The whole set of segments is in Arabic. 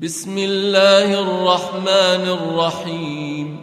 بسم الله الرحمن الرحيم.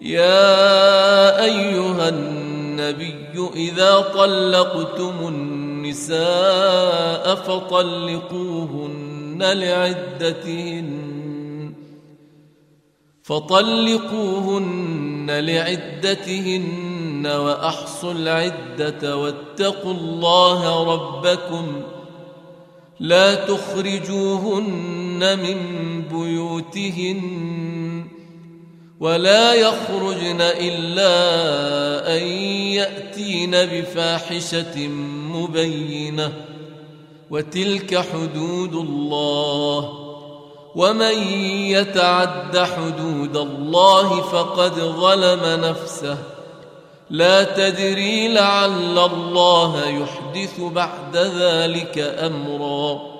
يا أيها النبي إذا طلقتم النساء فطلقوهن لعدتهن فطلقوهن لعدتهن وأحصوا العدة واتقوا الله ربكم. لا تخرجوهن من بيوتهن ولا يخرجن إلا أن يأتين بفاحشة مبينة وتلك حدود الله ومن يتعد حدود الله فقد ظلم نفسه لا تدري لعل الله يحدث بعد ذلك أمرا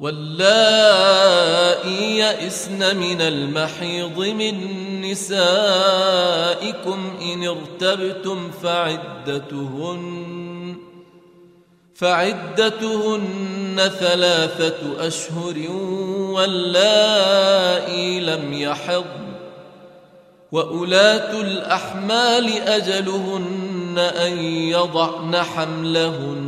واللائي يئسن من المحيض من نسائكم إن ارتبتم فعدتهن فعدتهن ثلاثة أشهر واللائي لم يحضن واولات الأحمال أجلهن أن يضعن حملهن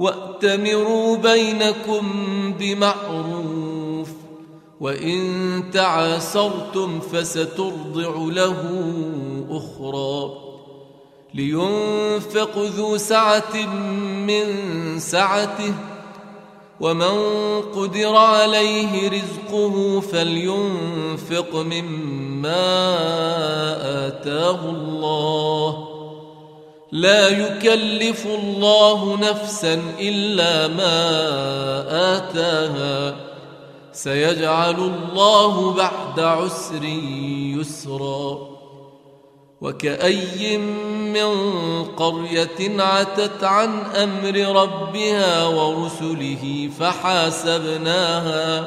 واتمروا بينكم بمعروف وان تعاسرتم فسترضع له أخرى. لينفق ذو سعه من سعته ومن قدر عليه رزقه فلينفق مما اتاه الله لا يكلف الله نفسا إلا ما آتاها. سيجعل الله بعد عسر يسرا. وكأي من قرية عتت عن أمر ربها ورسله فحاسبناها.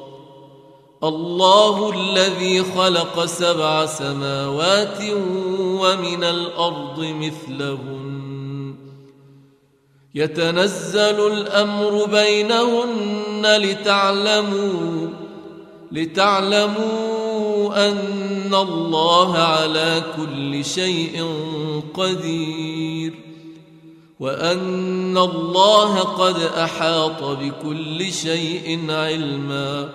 الله الذي خلق سبع سماوات ومن الأرض مثلهن. يتنزل الأمر بينهن لتعلموا لتعلموا أن الله على كل شيء قدير وأن الله قد أحاط بكل شيء علما.